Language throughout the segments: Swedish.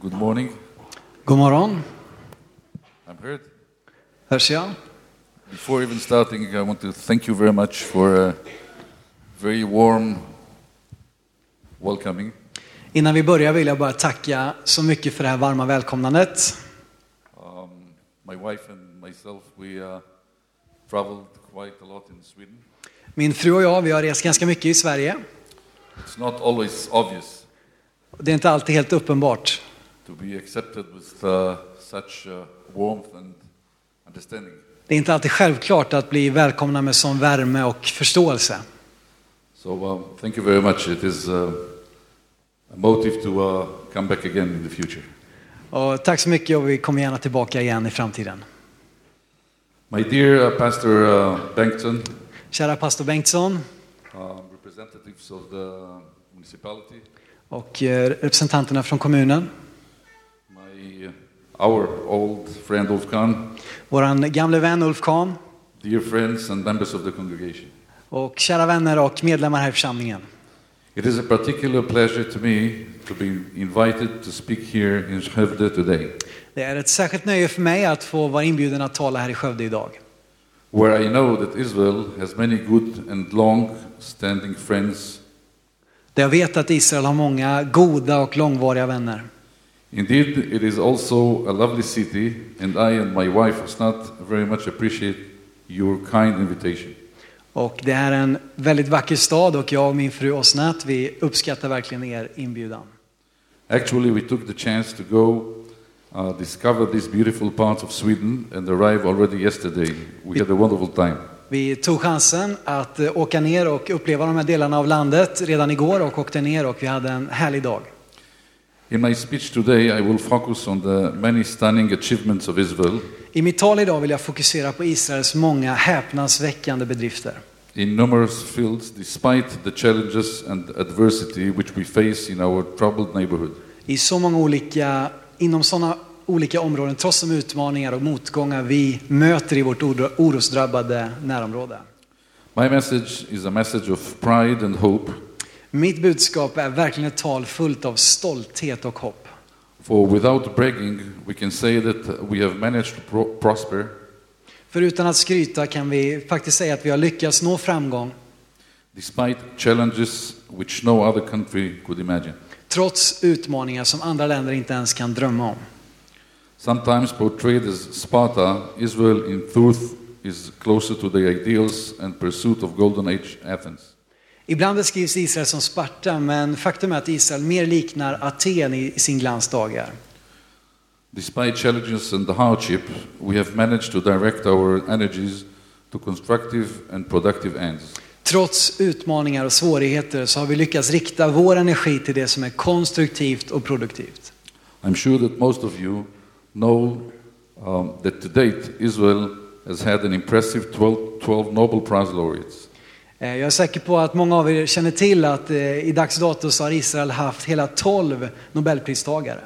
Good morning. God morgon. I'm heard. Hörs jag? Before even starting, I want to thank you very much for a very warm welcoming. Innan vi börjar vill jag bara tacka så mycket för det här varma välkomnandet. Um, my wife and myself, we uh, traveled quite a lot in Sweden. Min fru och jag, vi har rest ganska mycket i Sverige. It's not always obvious Det är inte alltid helt uppenbart. To be accepted with uh, such uh, warmth and understanding. Det är inte alltid självklart att bli välkomna med sån värme och förståelse. So um, thank you very much. It is uh, a motive to uh, come back again in the future. Och tack så mycket och vi kommer gärna tillbaka igen i framtiden. My dear uh, Pastor uh, Bengtsson, Kära pastor Bengtsson uh, representatives of the municipality, och eh, representanterna från kommunen. Our old friend Ulf Kahn, Våran gamle vän Ulf Kahn dear friends and members of the congregation. och kära vänner och medlemmar här i församlingen. It is a particular pleasure to me to be invited to speak here in Skövde today, Det är ett särskilt nöje för mig att få vara inbjuden att tala här i Skövde idag. where I know that Israel has many good and long-standing friends. Där jag vet att Israel har många goda och långvariga vänner. Indeed, it is also a lovely city, and I and my wife Osnat very much appreciate your kind invitation. Och det är en väldigt vacker stad och jag och min fru Osnat, vi uppskattar verkligen er inbjudan. Actually, we took the chance to go uh, discover these beautiful parts of Sweden and arrive already yesterday. We had a wonderful time. Vi tog chansen att eh, åka ner och uppleva de här delarna av landet redan igår och åkte ner och vi hade en härlig dag. In my speech today, I will focus on the many stunning achievements of Israel I mitt tal idag vill jag fokusera på Israels många häpnadsväckande bedrifter. in numerous fields despite the challenges and adversity which we face in our troubled neighborhood. I så många olika, inom sådana olika områden, trots de utmaningar och motgångar vi möter i vårt oro- orosdrabbade närområde. My message is a message of pride and hope, Mitt budskap är verkligen ett tal fullt av stolthet och hopp. for without bragging, we can say that we have managed to pro- prosper För utan att skryta kan vi faktiskt säga att vi har lyckats nå framgång despite challenges which no other country could imagine. trots utmaningar som andra länder inte ens kan drömma om. Sometimes portrayed as Sparta, Israel in truth is closer to the ideals and pursuit of Golden Age Athens. Ibland beskrivs Israel som Sparta, men faktum är att Israel mer liknar Aten i sin glansdagar. Despite challenges and the hardship, we have managed to direct our energies to constructive and productive ends. Trots utmaningar och svårigheter så har vi lyckats rikta vår energi till det som är konstruktivt och produktivt. I'm sure that most of you know um, that to date Israel has had an impressive 12, 12 Nobel Prize laureates. Eh, Jag är säker på att många av er känner till att eh, i dags dato så har Israel haft hela 12 Nobelpristagare.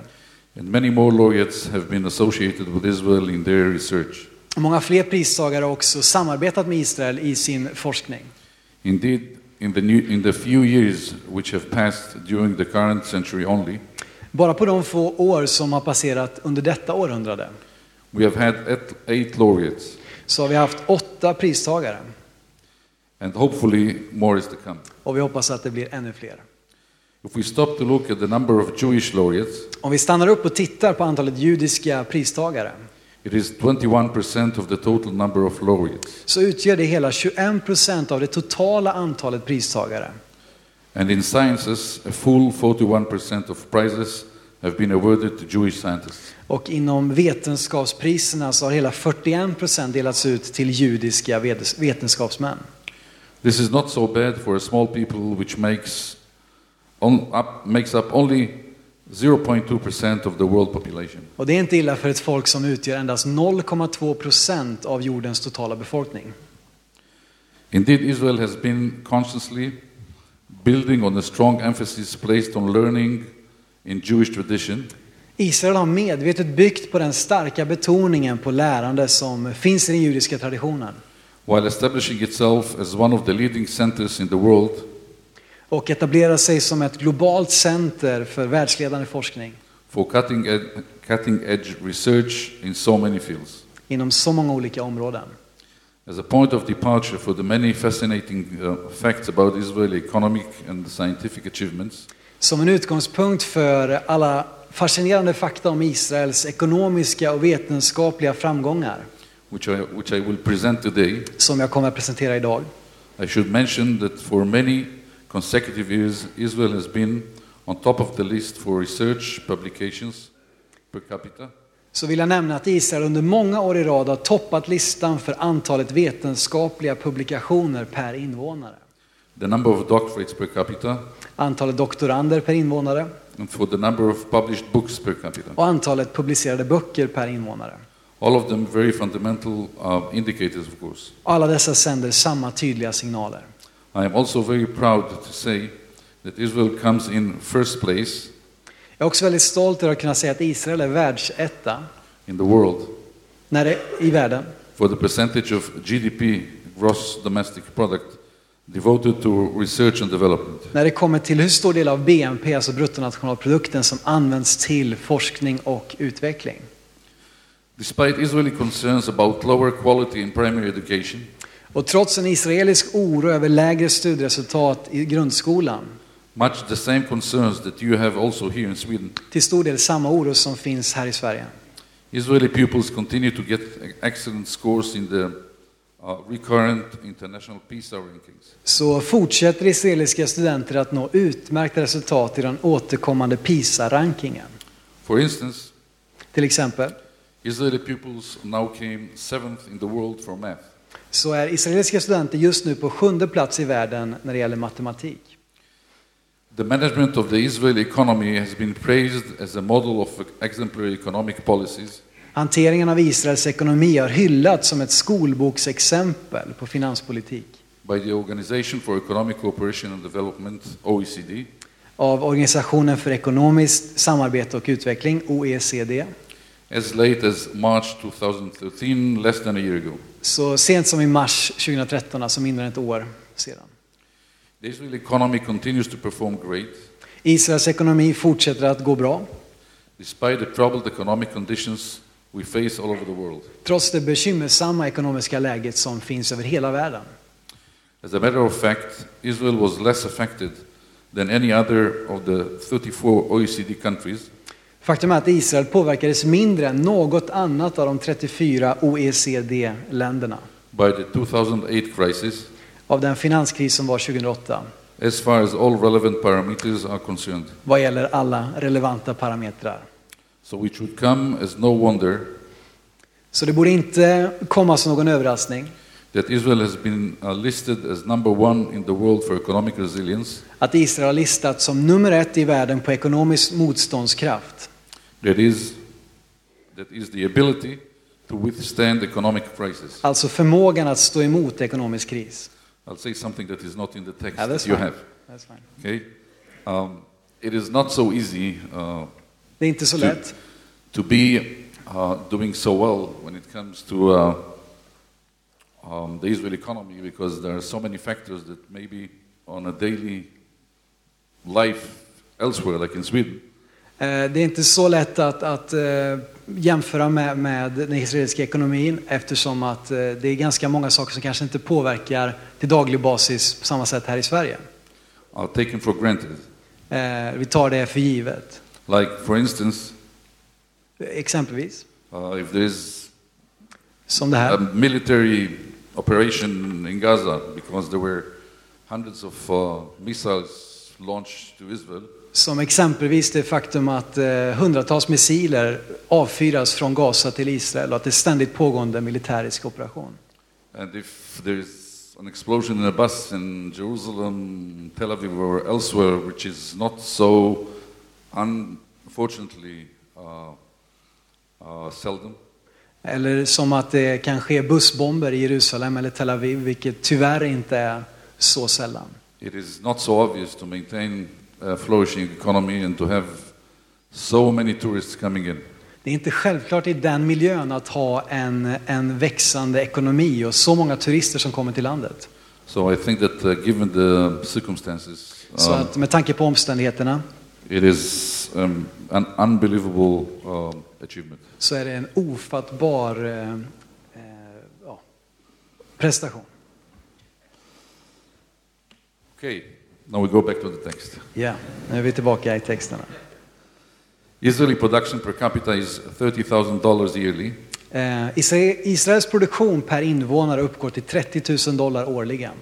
And many more laureates have been associated with Israel in their research. Många fler pristagare har också samarbetat med Israel i sin forskning. Indeed, in the, new, in the few years which have passed during the current century only, Bara på de få år som har passerat under detta århundrade we have had eight laureates, så har vi haft åtta pristagare. And hopefully more is to come. Och vi hoppas att det blir ännu fler. If we stop to look at the number of Jewish laureates, Om vi stannar upp och tittar på antalet judiska pristagare it is 21% of the total number of laureates. så utgör det hela 21 procent av det totala antalet pristagare. And in sciences, a full 41% of prizes have been awarded to Jewish scientists. Och inom vetenskapspriserna så har hela 41 procent delats ut till judiska vetenskapsmän. This is not so bad for a small people which makes, on, up, makes up only 0.2% of the world population. Och det är inte illa för ett folk som utgör endast 0,2 procent av jordens totala befolkning. Indeed, Israel has been consciously building on a strong emphasis placed on learning in Jewish tradition Israel har medvetet byggt på den starka betoningen på lärande som finns i den judiska traditionen. While establishing itself as one of the leading centers in the world och etablerar sig som ett globalt center för världsledande forskning. for cutting, ed- cutting edge research in so many fields. inom så många olika områden. As a point of departure for the many fascinating uh, facts about Israeli economic and scientific achievements, Som en utgångspunkt för alla fascinerande fakta om Israels ekonomiska och vetenskapliga framgångar which I, which I will present today, som jag kommer att presentera idag. I should mention that for many consecutive years, Israel has been on top of the list for research publications per capita. Så vill jag nämna att Israel under många år i rad har toppat listan för antalet vetenskapliga publikationer per invånare. the number of doctorates per capita, Antalet doktorander per invånare and for the number of published books per capita. och antalet publicerade böcker per invånare. All of them very fundamental uh, indicators, of course. Alla dessa sänder samma tydliga signaler. I am also very proud to say that Israel comes in first place Jag är också väldigt stolt över att kunna säga att Israel är världsetta in the world när det, i världen for the percentage of GDP, gross domestic product, devoted to research and development. när det kommer till hur stor del av BNP, alltså bruttonationalprodukten, som används till forskning och utveckling. Despite Israeli concerns about lower quality in primary education, Och trots en israelisk oro över lägre studieresultat i grundskolan, much the same concerns that you have also here in Sweden, till stor del samma oro som finns här i Sverige, Israeli pupils continue to get excellent scores in the uh, recurrent international PISA rankings. så fortsätter israeliska studenter att nå utmärkta resultat i den återkommande PISA-rankingen. For instance, Till exempel Israeli pupils now came seventh in the world for math. så är israeliska studenter just nu på sjunde plats i världen när det gäller matematik. The management of the Israeli economy has been praised as a model of exemplary economic policies Hanteringen av Israels ekonomi har hyllats som ett skolboksexempel på finanspolitik by the Organization for Economic Cooperation and Development, OECD, av Organisationen för ekonomiskt samarbete och utveckling, OECD, as late as March 2013, less than a year ago. så sent som i mars 2013, alltså mindre än ett år sedan. The Israeli economy continues to perform great Israels ekonomi fortsätter att gå bra, despite the troubled economic conditions we face all over the world. trots det bekymmersamma ekonomiska läget som finns över hela världen. As a matter of fact, Israel was less affected than any other of the 34 OECD countries Faktum är att Israel påverkades mindre än något annat av de 34 OECD-länderna by the 2008 crisis av den finanskris som var 2008 as far as all relevant parameters are concerned. vad gäller alla relevanta parametrar. So it should come as no wonder Så det borde inte komma som någon överraskning that Israel has been uh, listed as number one in the world for economic resilience. att Israel har listats som nummer ett i världen på ekonomisk motståndskraft. That is, that is the ability to withstand economic crisis. Alltså förmågan att stå emot ekonomisk kris. I'll say something that is not in the text Yeah, that's that you fine. have. That's fine. Okay, um, it is not so easy uh, Det är inte så lätt to be uh, doing so well when it comes to uh, um, the Israeli economy because there are so many factors that maybe on a daily life elsewhere, like in Sweden, Det är inte så lätt att, att eh, jämföra med, med den israeliska ekonomin eftersom att eh, det är ganska många saker som kanske inte påverkar till daglig basis på samma sätt här i Sverige. Eh, Vi tar det för givet. Like, for instance, Exempelvis, uh, if there's som det a här. military operation in Gaza because there were hundreds of uh, missiles launched to Israel, Som exempelvis det faktum att eh, hundratals missiler avfyras från Gaza till Israel och att det är ständigt pågående militärisk operation. and if there's an explosion in a bus in Jerusalem, Tel Aviv, or elsewhere, which is not so, unfortunately, uh, uh, seldom, Eller som att det kan ske bussbomber i Jerusalem eller Tel Aviv, vilket tyvärr inte är så sällan. it is not so obvious to maintain a flourishing economy and to have so many tourists coming in. Det är inte självklart i den miljön att ha en, en växande ekonomi och så många turister som kommer till landet. So I think that uh, given the circumstances, Så um, att med tanke på omständigheterna it is um, an unbelievable um, achievement. så är det en ofattbar ja, prestation. Okay, now we go back to the text. Ja, nu är vi tillbaka i texterna. Israeli production per capita is $30,000 yearly, Eh, Isra- Israels produktion per invånare uppgår till 30 000 dollar årligen.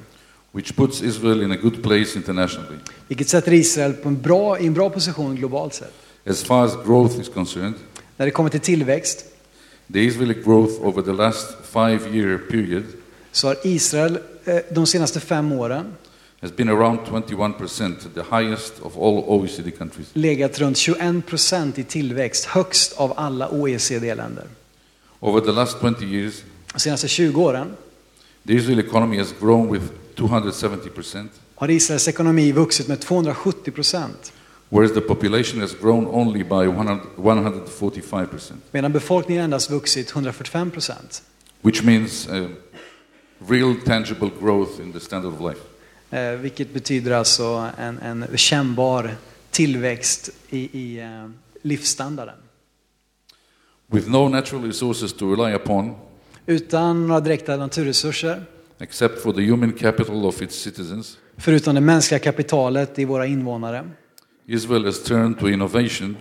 which puts Israel in a good place internationally. Vilket sätter Israel på en bra, i en bra position globalt sett. As far as growth is concerned, När det kommer till tillväxt the Israeli growth over the last five year period så har Israel eh, de senaste fem åren has been around 21%, the highest of all OECD countries. legat runt 21 procent i tillväxt, högst av alla OECD-länder. Over the last 20 years, De senaste 20 åren the Israeli economy has grown with 270%, har Israels ekonomi vuxit med 270 procent, whereas the population has grown only by 100, 145%, medan befolkningen endast vuxit 145 procent. which means uh, real tangible growth in the standard of life. Eh, vilket betyder alltså en, en kännbar tillväxt i, i eh, livsstandarden. With no natural resources to rely upon, Utan några direkta naturresurser, except for the human capital of its citizens, förutom det mänskliga kapitalet i våra invånare, Israel has turned to innovation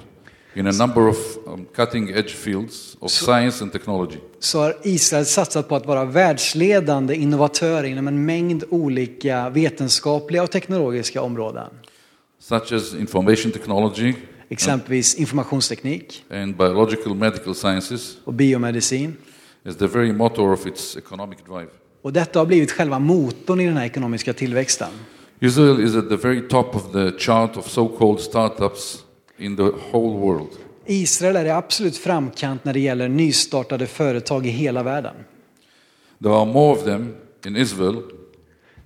in a number of um, cutting edge fields of science and technology. så har Israel satsat på att vara världsledande innovatör inom en mängd olika vetenskapliga och teknologiska områden. such as information technology Exempelvis informationsteknik and biological medical sciences, och biomedicin. as the very motor of its economic drive. Och detta har blivit själva motorn i den här ekonomiska tillväxten. Israel is at the very top of the chart of so called startups in the whole world. Israel är i absolut framkant när det gäller nystartade företag i hela världen. There are more of them in Israel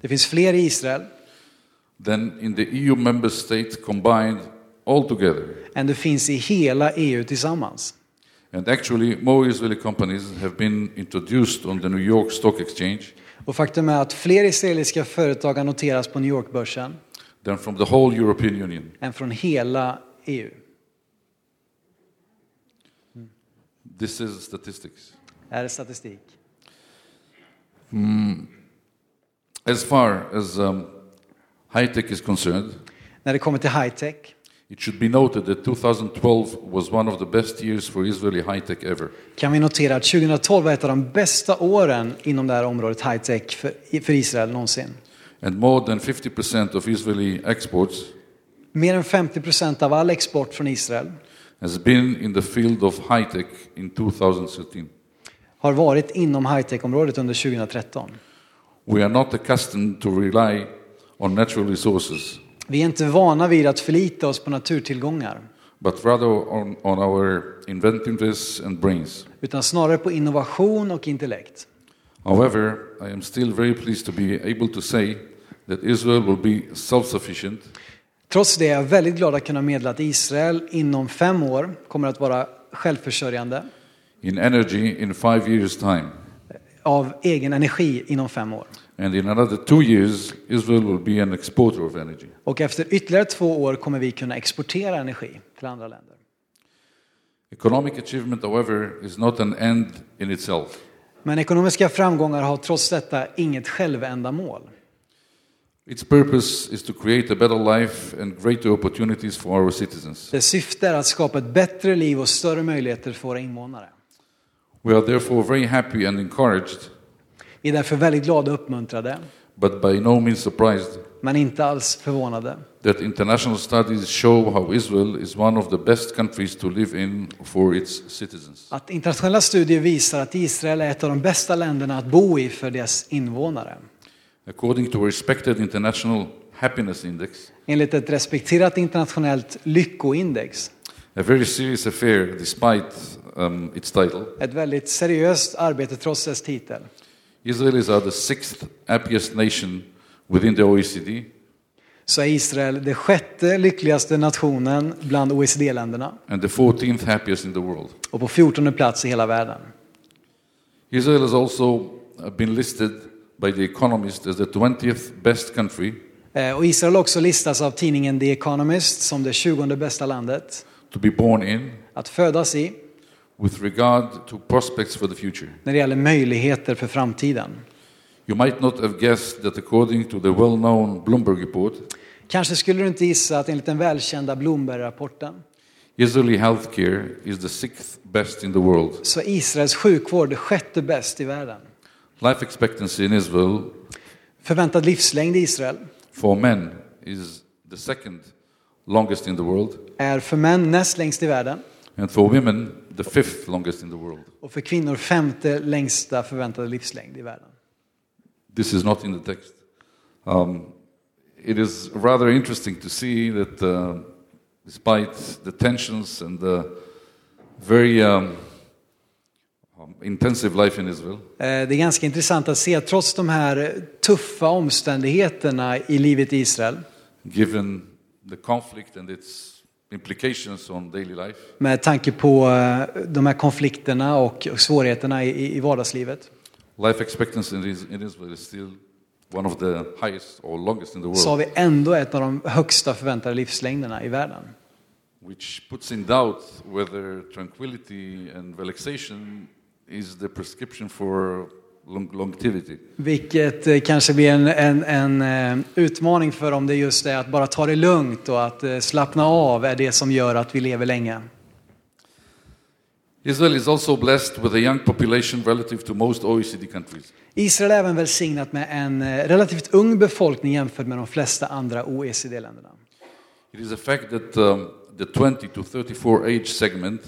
Det finns fler i Israel than in the EU member states combined altogether. än det finns i hela EU tillsammans. And actually, more Israeli companies have been introduced on the New York Stock Exchange Och faktum är att fler israeliska företag har noterats på New York-börsen than from the whole European Union. än från hela EU. This is statistics. Är statistik. As far as um, high tech is concerned, När det kommer till high-tech it should be noted that 2012 was one of the best years for Israeli high tech ever. kan vi notera att 2012 var ett av de bästa åren inom det här området high-tech för, för Israel någonsin. And more than 50% of Israeli exports Mer än 50 procent av all export från Israel has been in the field of high tech in 2013. har varit inom high-tech-området under 2013. We are not accustomed to rely on natural resources, Vi är inte vana vid att förlita oss på naturtillgångar, but rather on, on our inventiveness and brains. utan snarare på innovation och intellekt. However, I am still very pleased to be able to say that Israel will be self sufficient Trots det är jag väldigt glad att kunna meddela att Israel inom fem år kommer att vara självförsörjande in energy in five years' time. av egen energi inom fem år. And in another two years, Israel will be an exporter of energy. Och efter ytterligare två år kommer vi kunna exportera energi till andra länder. Economic achievement, however, is not an end in itself. Men ekonomiska framgångar har trots detta inget självändamål. Its purpose is to create a better life and greater opportunities for our citizens. Dess syfte är att skapa ett bättre liv och större möjligheter för våra invånare. We are therefore very happy and encouraged, Vi är därför väldigt glada och uppmuntrade, but by no means surprised, men inte alls förvånade, that international studies show how Israel is one of the best countries to live in for its citizens. att internationella studier visar att Israel är ett av de bästa länderna att bo i för dess invånare. According to a respected international happiness index, Enligt ett respekterat internationellt lyckoindex, a very serious affair despite um, its title, ett väldigt seriöst arbete trots dess titel, Israelis are the sixth happiest nation within the OECD så är Israel det sjätte lyckligaste nationen bland OECD-länderna and the 14th happiest in the world. och på 14 plats i hela världen. Israel has also been listed by The Economist as the 20th best country Eh, Och Israel också listats av tidningen The Economist som det 20 bästa landet to be born in att födas i, with regard to prospects for the future. när det gäller möjligheter för framtiden. You might not have guessed that according to the well-known Bloomberg report, Kanske skulle du inte gissa att enligt den välkända Bloomberg-rapporten Israeli healthcare is the sixth best in the world. så är Israels sjukvård sjätte bäst i världen. Life expectancy in Israel Förväntad livslängd i Israel for men is the second longest in the world, är för män näst längst i världen and for women, the fifth longest in the world. och för kvinnor femte längsta förväntade livslängd i världen. This is not in the text. Um, it is rather interesting to see that uh, despite the tensions and the very um, intensive life in Israel, Eh, Det är ganska intressant att se att trots de här tuffa omständigheterna i livet i Israel given the conflict and its implications on daily life, med tanke på eh, de här konflikterna och svårigheterna i, vardagslivet. Life expectancy in Is- in Israel is still one of the highest or longest in the så har world, vi ändå ett av de högsta förväntade livslängderna i världen. which puts in doubt whether tranquility and relaxation is the prescription for long- longevity. Vilket eh, kanske blir en, en, en eh, utmaning för om det just är att bara ta det lugnt och att eh, slappna av är det som gör att vi lever länge. Israel is also blessed with a young population relative to most OECD countries. Israel är även välsignat med en relativt ung befolkning jämfört med de flesta andra OECD-länderna. It is a fact that um, the 20 to 34 age segment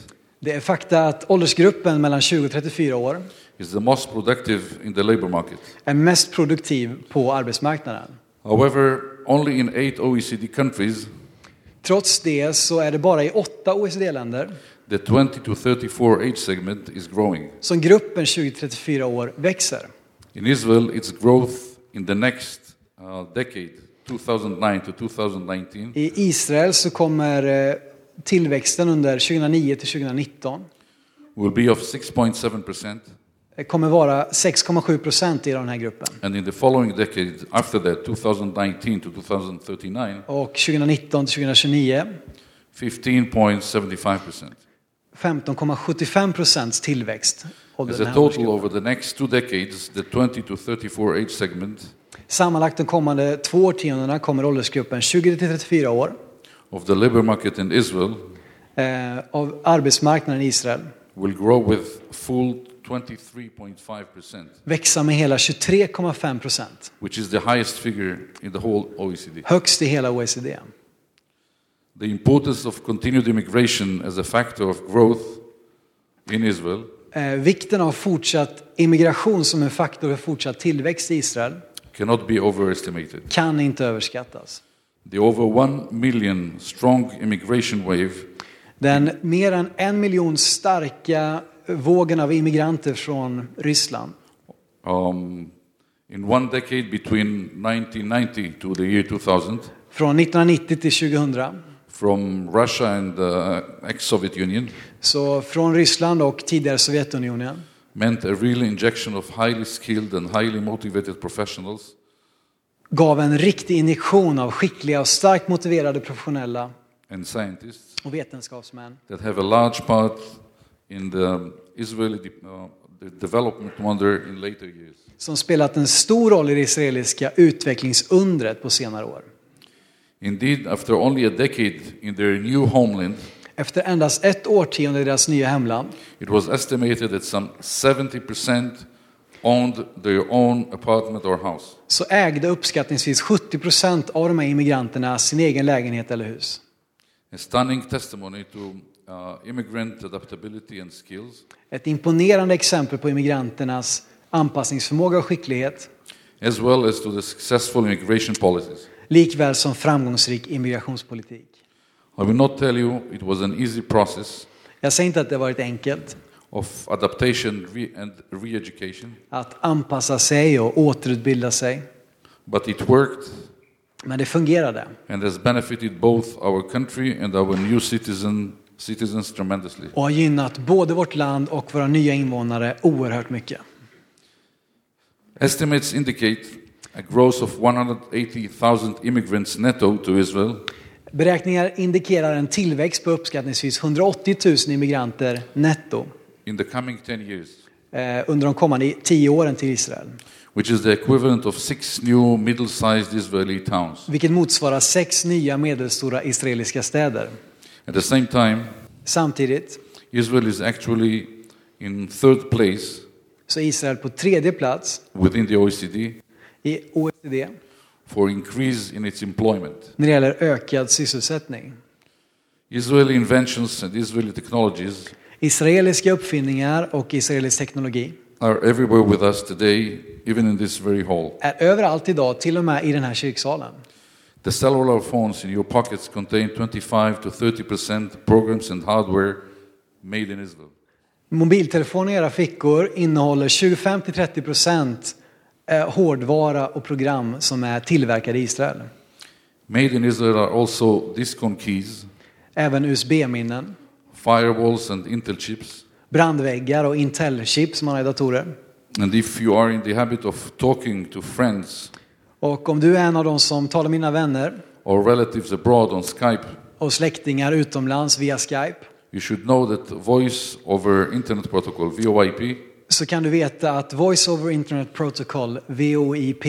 Det är fakta att åldersgruppen mellan 20 och 34 år is the most productive in the labor market. är mest produktiv på arbetsmarknaden. However, only in eight OECD countries, Trots det så är det bara i åtta OECD-länder the 20 to 34 age segment is growing. som gruppen 20-34 år växer. In Israel, its growth in the next uh, decade, 2009 to 2019, I Israel så kommer eh, tillväxten under 2009 till 2019 will be of 6.7%, eh, kommer vara 6,7 procent i den här gruppen. and in the following decade after that, 2019 to 2039, Och 2019 till 2029 15.75%. 15,75 procents tillväxt. As a total over the next two decades, the 20 to 34 age segment Sammanlagt de kommande två årtiondena kommer åldersgruppen 20 till 34 år of the labor market in Israel eh, av arbetsmarknaden i Israel will grow with full 23.5%, växa med hela 23,5 procent. which is the highest figure in the whole OECD. Högst i hela OECD. The importance of continued immigration as a factor of growth in Israel Eh, vikten av fortsatt immigration som en faktor för fortsatt tillväxt i Israel cannot be overestimated. kan inte överskattas. The over 1 million strong immigration wave. Den mer än en miljon starka vågen av immigranter från Ryssland. Um, in one decade between 1990 to the year 2000 från 1990 till 2000 from Russia and the ex-Soviet Union. Så från Ryssland och tidigare Sovjetunionen. Meant a real injection of highly skilled and highly motivated professionals gav en riktig injektion av skickliga och starkt motiverade professionella and scientists och vetenskapsmän that have a large part in the Israeli uh, the development wonder in later years. som spelat en stor roll i det israeliska utvecklingsundret på senare år. Indeed, after only a decade in their new homeland, Efter endast ett årtionde i deras nya hemland it was estimated that some 70% owned their own apartment or house. så ägde uppskattningsvis 70 procent av de här immigranterna sin egen lägenhet eller hus. A stunning testimony to uh, immigrant adaptability and skills, Ett imponerande exempel på immigranternas anpassningsförmåga och skicklighet, as well as to the successful immigration policies. likväl som framgångsrik immigrationspolitik. I will not tell you it was an easy process Jag säger inte att det varit enkelt of adaptation re- and re-education, att anpassa sig och återutbilda sig, but it worked men det fungerade. and has benefited both our country and our new citizen, citizens tremendously. och har gynnat både vårt land och våra nya invånare oerhört mycket. Estimates indicate a growth of 180,000 immigrants netto to Israel Beräkningar indikerar en tillväxt på uppskattningsvis 180 000 immigranter netto in the coming 10 years, eh, under de kommande tio åren till Israel. which is the equivalent of six new middle sized Israeli towns. Vilket motsvarar sex nya medelstora israeliska städer. At the same time, Samtidigt Israel is actually in third place så Israel på tredje plats within the OECD i OECD for increase in its employment. när det gäller ökad sysselsättning. Israeli inventions and Israeli technologies Israeliska uppfinningar och israelisk teknologi are everywhere with us today, even in this very hall. är överallt idag, till och med i den här kyrksalen. The cellular phones in your pockets contain 25 to 30 percent programs and hardware made in Israel. Mobiltelefoner i era fickor innehåller 25-30 procent eh, hårdvara och program som är tillverkade i Israel. Made in Israel are also Discon keys, Även USB-minnen, firewalls, and Intel chips. brandväggar och Intel-chip som man har i datorer. And if you are in the habit of talking to friends Och om du är en av de som talar med mina vänner or relatives abroad on Skype, och släktingar utomlands via Skype you should know that voice over internet protocol VoIP, så kan du veta att Voice over Internet Protocol, VoIP,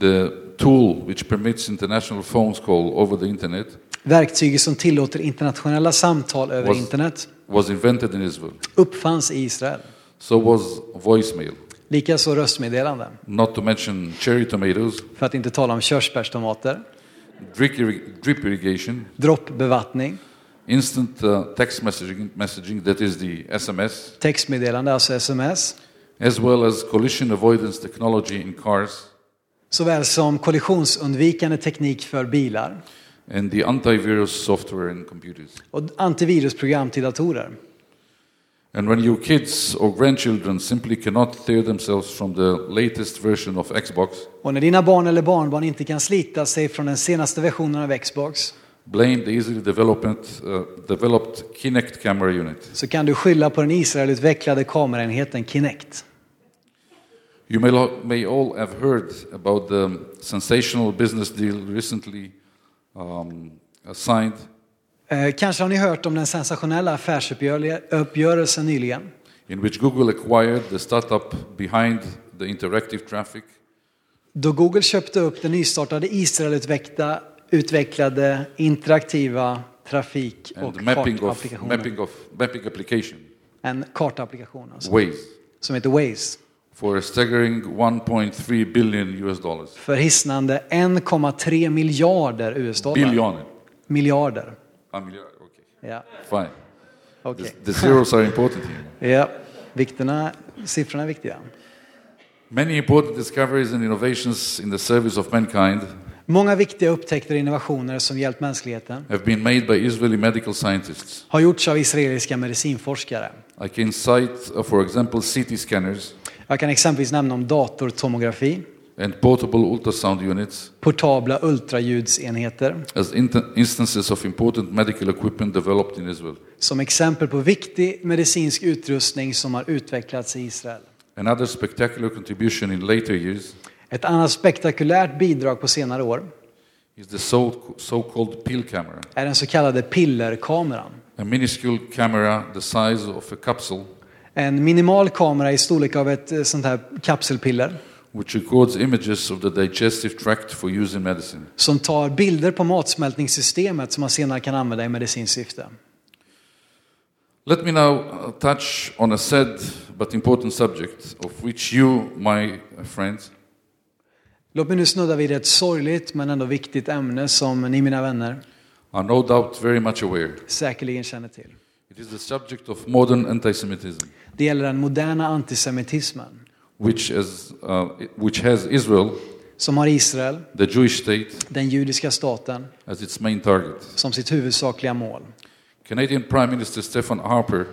the tool which permits international phones call over the internet, verktyget som tillåter internationella samtal över Was- internet, was invented in Israel. uppfanns i Israel. So was voicemail. Likaså röstmeddelande, Not to mention cherry tomatoes, för att inte tala om körsbärstomater, drip irrigation, droppbevattning, instant uh, text messaging, messaging, that is the SMS, textmeddelande, alltså sms, as well as collision avoidance technology in cars. Såväl som kollisionsundvikande teknik för bilar and the antivirus software in computers. och antivirusprogram till datorer. And when your kids or grandchildren simply cannot tear themselves from the latest version of Xbox, Och när dina barn eller barnbarn inte kan slita sig från den senaste versionen av Xbox blame the easily uh, developed Kinect camera unit. så kan du skylla på den Israelutvecklade kameraenheten Kinect. You may, may all have heard about the sensational business deal recently um, signed. Eh, kanske har ni hört om den sensationella affärsuppgörelsen nyligen? In which Google acquired the startup behind the interactive traffic. Då Google köpte upp den nystartade Israelutvecklade utvecklade interaktiva trafik och kartapplikationen. mapping of mapping application, En kartapplikation alltså, Waze, som heter Waze. For a staggering 1.3 billion US dollars. För hisnande 1,3 miljarder US-dollar. Billion. Miljarder. A milliard, okay. Ja, Fine. okej. The, the zeros are important here. Ja, vikterna, siffrorna är viktiga. Many important discoveries and innovations in the service of mankind Många viktiga upptäckter och innovationer som hjälpt mänskligheten have been made by Israeli medical scientists. har gjorts av israeliska medicinforskare. I can cite, uh, for example, CT scanners Jag kan exempelvis nämna om datortomografi, and portable ultrasound units portabla ultraljudsenheter as instances of important medical equipment developed in Israel. som exempel på viktig medicinsk utrustning som har utvecklats i Israel. Another spectacular contribution in later years Ett annat spektakulärt bidrag på senare år is the so- so-called pill camera, är den så kallade pillerkameran. a minuscule camera the size of a capsule En minimal kamera i storlek av ett eh, sånt här kapselpiller which records images of the digestive tract for use in medicine. som tar bilder på matsmältningssystemet som man senare kan använda i medicinskt syfte. Let me now uh, touch on a sad but important subject of which you, my friends, Låt mig nu snudda vid ett sorgligt men ändå viktigt ämne som ni mina vänner are no doubt very much aware. säkerligen känner till. It is the subject of modern anti-Semitism, Det gäller den moderna antisemitismen which, is, uh, which has Israel, som har Israel, the Jewish state, den judiska staten, as its main target. som sitt huvudsakliga mål. Canadian Prime Minister Stephen Harper,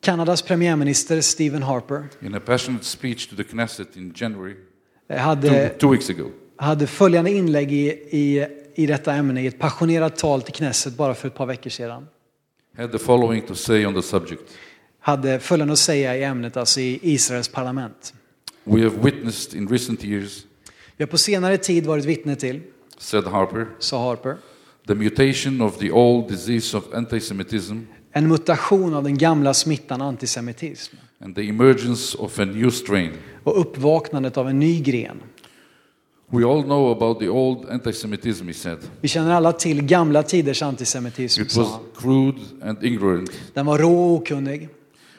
Kanadas premiärminister Stephen Harper in a passionate speech to the Knesset in January, eh, two, hade, two weeks ago, hade följande inlägg i, i, i detta ämne i ett passionerat tal till Knesset bara för ett par veckor sedan. Had the following to say on the subject. Hade följande att säga i ämnet, alltså i Israels parlament. We have witnessed in recent years, Vi har på senare tid varit vittne till, said Harper, sa Harper, the mutation of the old disease of anti-Semitism En mutation av den gamla smittan antisemitism. and the emergence of a new strain. Och uppvaknandet av en ny gren. We all know about the old anti-Semitism, he said. Vi känner alla till gamla tiders antisemitism. It was crude and ignorant, Den var rå och okunnig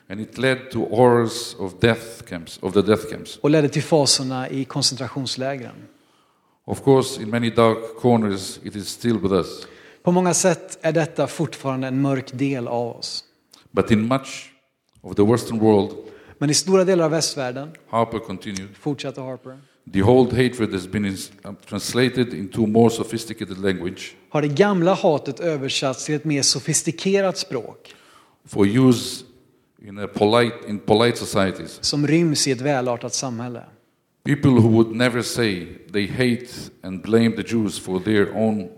and it led to horrors of death camps, of the death camps. och ledde till fasorna i koncentrationslägren. Of course, in many dark corners, it is still with us. På många sätt är detta fortfarande en mörk del av oss. But in much of the Western world, Men i stora delar av västvärlden, Harper continued, fortsatte Harper, the old hatred has been um, translated into more sophisticated language har det gamla hatet översatts till ett mer sofistikerat språk for use in, a polite, in polite societies. som ryms i ett välartat samhälle. People who would never say they hate and blame the Jews for their own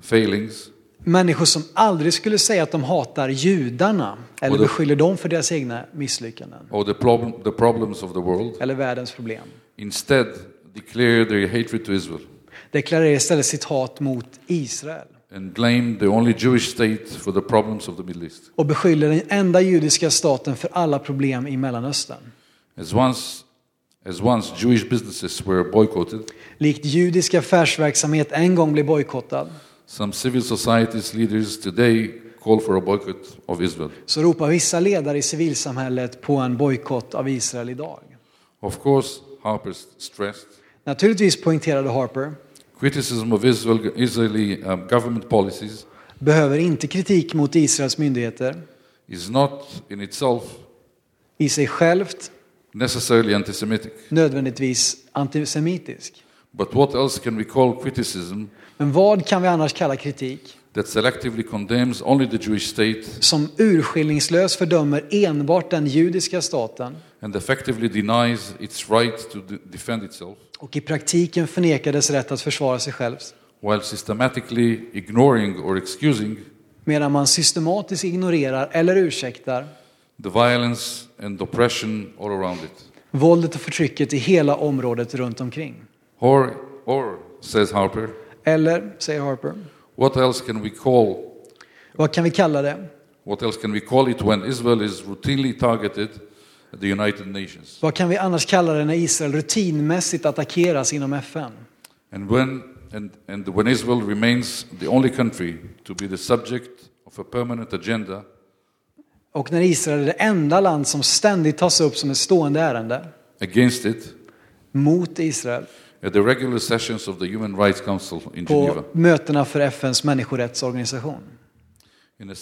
failings Människor som aldrig skulle säga att de hatar judarna eller det- beskyller dem för deras egna misslyckanden or the, problem, the problems of the world eller världens problem. instead declare their hatred to Israel Deklarerar istället sitt hat mot Israel and blame the only Jewish state for the problems of the Middle East. och beskyller den enda judiska staten för alla problem i Mellanöstern. As once, as once Jewish businesses were boycotted, Likt judisk affärsverksamhet en gång blev bojkottad some civil societies leaders today call for a boycott of Israel. så ropar vissa ledare i civilsamhället på en bojkott av Israel idag. Of course, Harper stressed Naturligtvis poängterade Harper criticism of Israel, Israeli um, government policies behöver inte kritik mot Israels myndigheter is not in itself i sig självt necessarily anti-Semitic. nödvändigtvis antisemitisk. But what else can we call criticism Men vad kan vi annars kalla kritik that selectively condemns only the Jewish state som urskillningslöst fördömer enbart den judiska staten and effectively denies its right to de- defend itself, och i praktiken förnekar dess rätt att försvara sig själv while systematically ignoring or excusing medan man systematiskt ignorerar eller ursäktar the violence and oppression all around it? våldet och förtrycket i hela området runt omkring. Or, or, says Harper, Eller, säger Harper, what else can we call vad kan vi kalla det? what else can we call it when Israel is routinely targeted the United Nations? Vad kan vi annars kalla det när Israel rutinmässigt attackeras inom FN? And when, and, and when Israel remains the only country to be the subject of a permanent agenda Och när Israel är det enda land som ständigt tas upp som ett stående ärende against it mot Israel at the regular sessions of the Human Rights Council in på Geneva. mötena för FNs människorättsorganisation. Under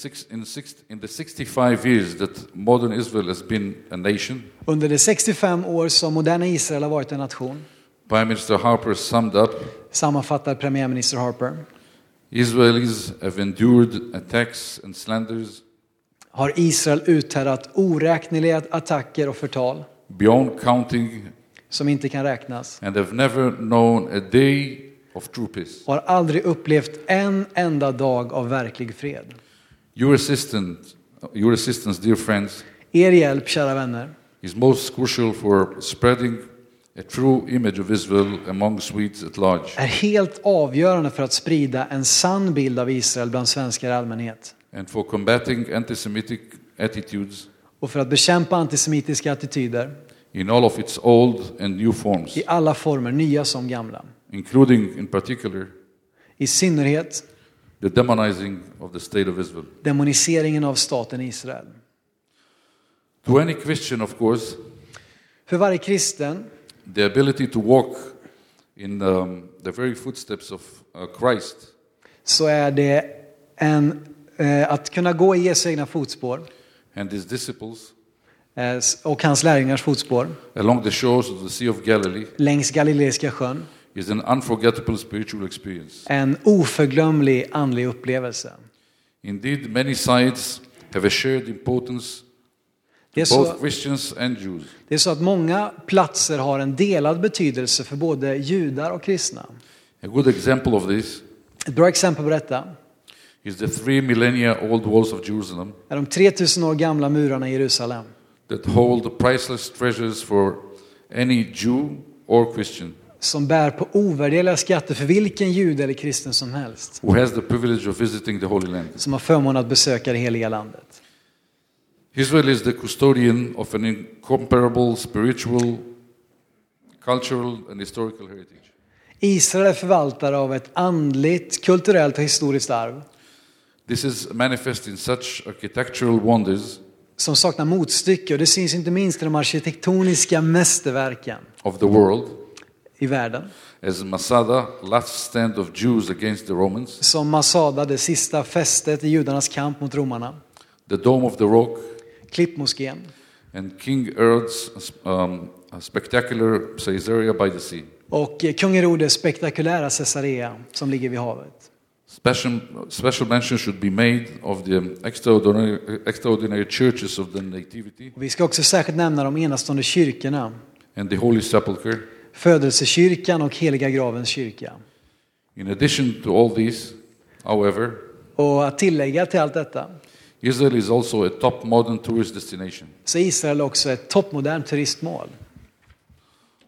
de 65 år som moderna Israel har varit en nation, Prime Minister Harper summed up sammanfattar premiärminister Harper, Israelis have endured attacks and slanders har Israel uthärdat oräkneliga attacker och förtal beyond counting som inte kan räknas and have never known a day of true peace. och har aldrig upplevt en enda dag av verklig fred. Your assistance, your assistance, dear friends, Er hjälp, kära vänner, is most crucial for spreading a true image of Israel among Swedes at large. är helt avgörande för att sprida en sann bild av Israel bland svenskar i allmänhet and for combating anti-Semitic attitudes och för att bekämpa antisemitiska attityder in all of its old and new forms, i alla former, nya som gamla. including in particular I synnerhet the demonizing of the state of Israel. demoniseringen av staten Israel. To any Christian, of course, För varje kristen the ability to walk in um, the very footsteps of uh, Christ så är det en, eh, att kunna gå i Jesu egna fotspår and his disciples eh, och hans lärjungars fotspår along the shores of the Sea of Galilee längs Galileiska sjön. Is an unforgettable spiritual experience. En oförglömlig andlig upplevelse. Indeed, many sites have a shared importance Det är, så, Christians and Jews. det är så att många platser har en delad betydelse för både judar och kristna. A good example of this Ett bra exempel på detta is the three millennia old walls of Jerusalem är de 3000 år gamla murarna i Jerusalem. that hold priceless treasures for any Jew or Christian. Som bär på ovärderliga skatter för vilken jude eller kristen som helst. who has the privilege of visiting the Holy Land. Som har förmånen att besöka det heliga landet. Israel is the custodian of an incomparable spiritual, cultural, and historical heritage. Israel är förvaltare av ett andligt, kulturellt och historiskt arv This is manifest in such architectural wonders som saknar motstycke och det syns inte minst i de arkitektoniska mästerverken of the world i världen. as Masada, last stand of Jews against the Romans, Som Masada, det sista fästet i judarnas kamp mot romarna. the Dome of the Rock, Klippmoskén and King Herod's um, spectacular Caesarea by the sea. och kung Herodes spektakulära Caesarea som ligger vid havet. Special, special mention should be made of the extraordinary, extraordinary churches of the Nativity Och vi ska också särskilt nämna de enastående kyrkorna. and the Holy Sepulchre. Födelsekyrkan och Heliga gravens kyrka. In addition to all these, however, Och att tillägga till allt detta Israel is also a top modern tourist destination. så är Israel också ett toppmodernt turistmål.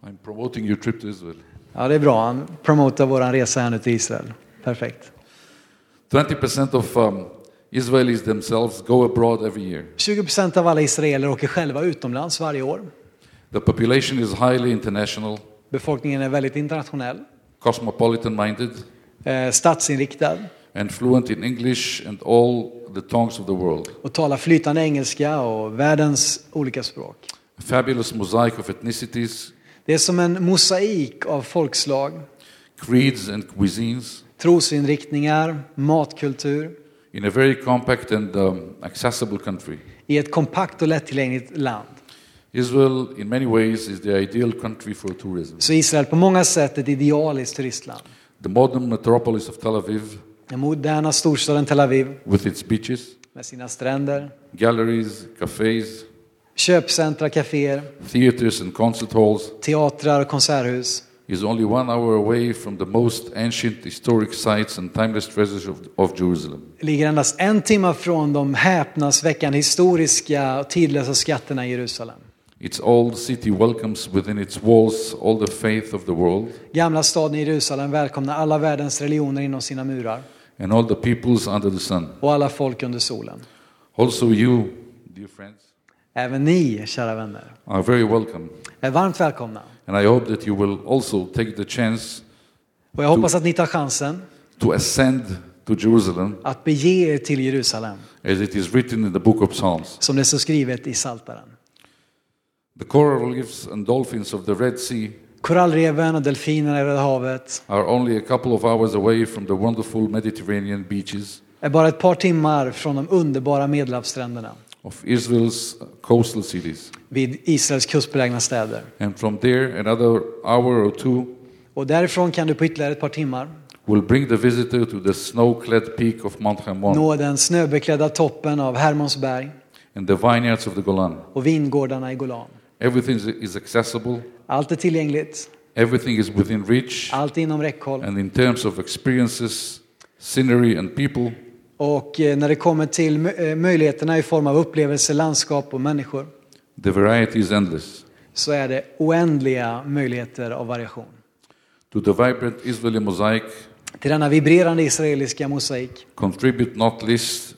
I'm promoting your trip to Israel. Ja, det är bra. Han promotar vår resa här nu till Israel. Perfekt. 20% of um, Israelis themselves go abroad every year. 20 procent av alla israeler åker själva utomlands varje år. The population is highly international, Befolkningen är väldigt internationell, cosmopolitan minded, eh, statsinriktad and fluent in English and all the tongues of the world. och talar flytande engelska och världens olika språk. A fabulous mosaic of ethnicities, Det är som en mosaik av folkslag, creeds, and cuisines trosinriktningar, matkultur in a very compact and um, accessible country. i ett kompakt och lättillgängligt land. Israel, in many ways, is the ideal country for tourism. Så Israel på många sätt ett idealiskt turistland. The modern metropolis of Tel Aviv, Den moderna storstaden Tel Aviv with its beaches, med sina stränder, galleries, cafes, köpcentra, kaféer, theaters, and concert halls, teatrar och konserthus is only one hour away from the most ancient historic sites and timeless treasures of, of Jerusalem. ligger endast en timme från de häpnadsväckande historiska och tidlösa skatterna i Jerusalem. Its old city welcomes within its walls all the faith of the world Gamla staden i Jerusalem välkomnar alla världens religioner inom sina murar and all the peoples under the sun. och alla folk under solen. Also, you, dear friends, Även ni, kära vänner, are very welcome. är varmt välkomna. And I hope that you will also take the chance Och jag hoppas att ni tar chansen to ascend to Jerusalem att bege er till Jerusalem, as it is written in the book of Psalms. som det står skrivet i Saltaren. The coral reefs and dolphins of the Red Sea Korallreven och delfinerna i Röda havet are only a couple of hours away from the wonderful Mediterranean beaches är bara ett par timmar från de underbara Medelhavsstränderna of Israel's coastal cities. vid Israels kustbelägna städer. And from there, another hour or two Och därifrån kan du på ytterligare ett par timmar will bring the visitor to the snow-clad peak of Mount Hermon nå den snöbeklädda toppen av Hermonsberg and the vineyards of the Golan. och vingårdarna i Golan. Everything is- accessible, Allt är tillgängligt, everything is within reach, allt är inom räckhåll. and in terms of experiences, scenery, and people, Och eh, när det kommer till eh, möjligheterna i form av upplevelser, landskap och människor the variety is endless. så är det oändliga möjligheter av variation. To the vibrant Israeli mosaic Till denna vibrerande israeliska mosaik contribute not least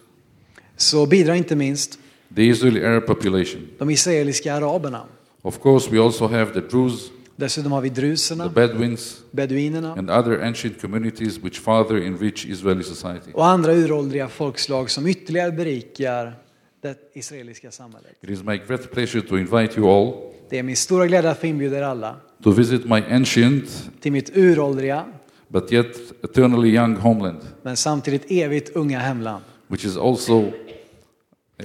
så bidrar inte minst the Israeli Arab population. de israeliska araberna. Of course, we also have the Druze, Dessutom har vi the druserna, Bedouins, beduinerna and other ancient communities which further enrich Israeli society. och andra uråldriga folkslag som ytterligare berikar det israeliska samhället. It is my great pleasure to invite you all Det är min stora glädje att få inbjuda er alla to visit my ancient till mitt uråldriga but yet eternally young homeland, men samtidigt evigt unga hemland which is also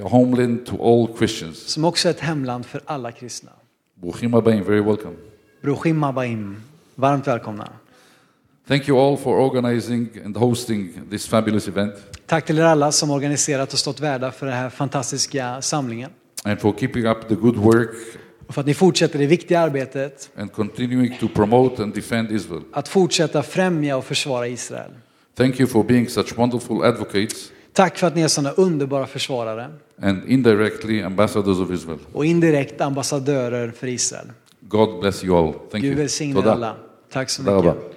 a homeland to all Christians. som också är ett hemland för alla kristna. Bruchim Abayim, very welcome. Bruchim Abaim, varmt välkomna. Thank you all for organizing and hosting this fabulous event Tack till er alla som organiserat och stått värda för den här fantastiska samlingen and for keeping up the good work och för att ni fortsätter det viktiga arbetet and continuing to promote and defend Israel. att fortsätta främja och försvara Israel. Thank you for being such wonderful advocates Tack för att ni är sådana underbara försvarare. And indirectly ambassadors of Israel. Och indirekt ambassadörer för Israel. God bless you all. Thank Gud välsigne alla. Tack så mycket.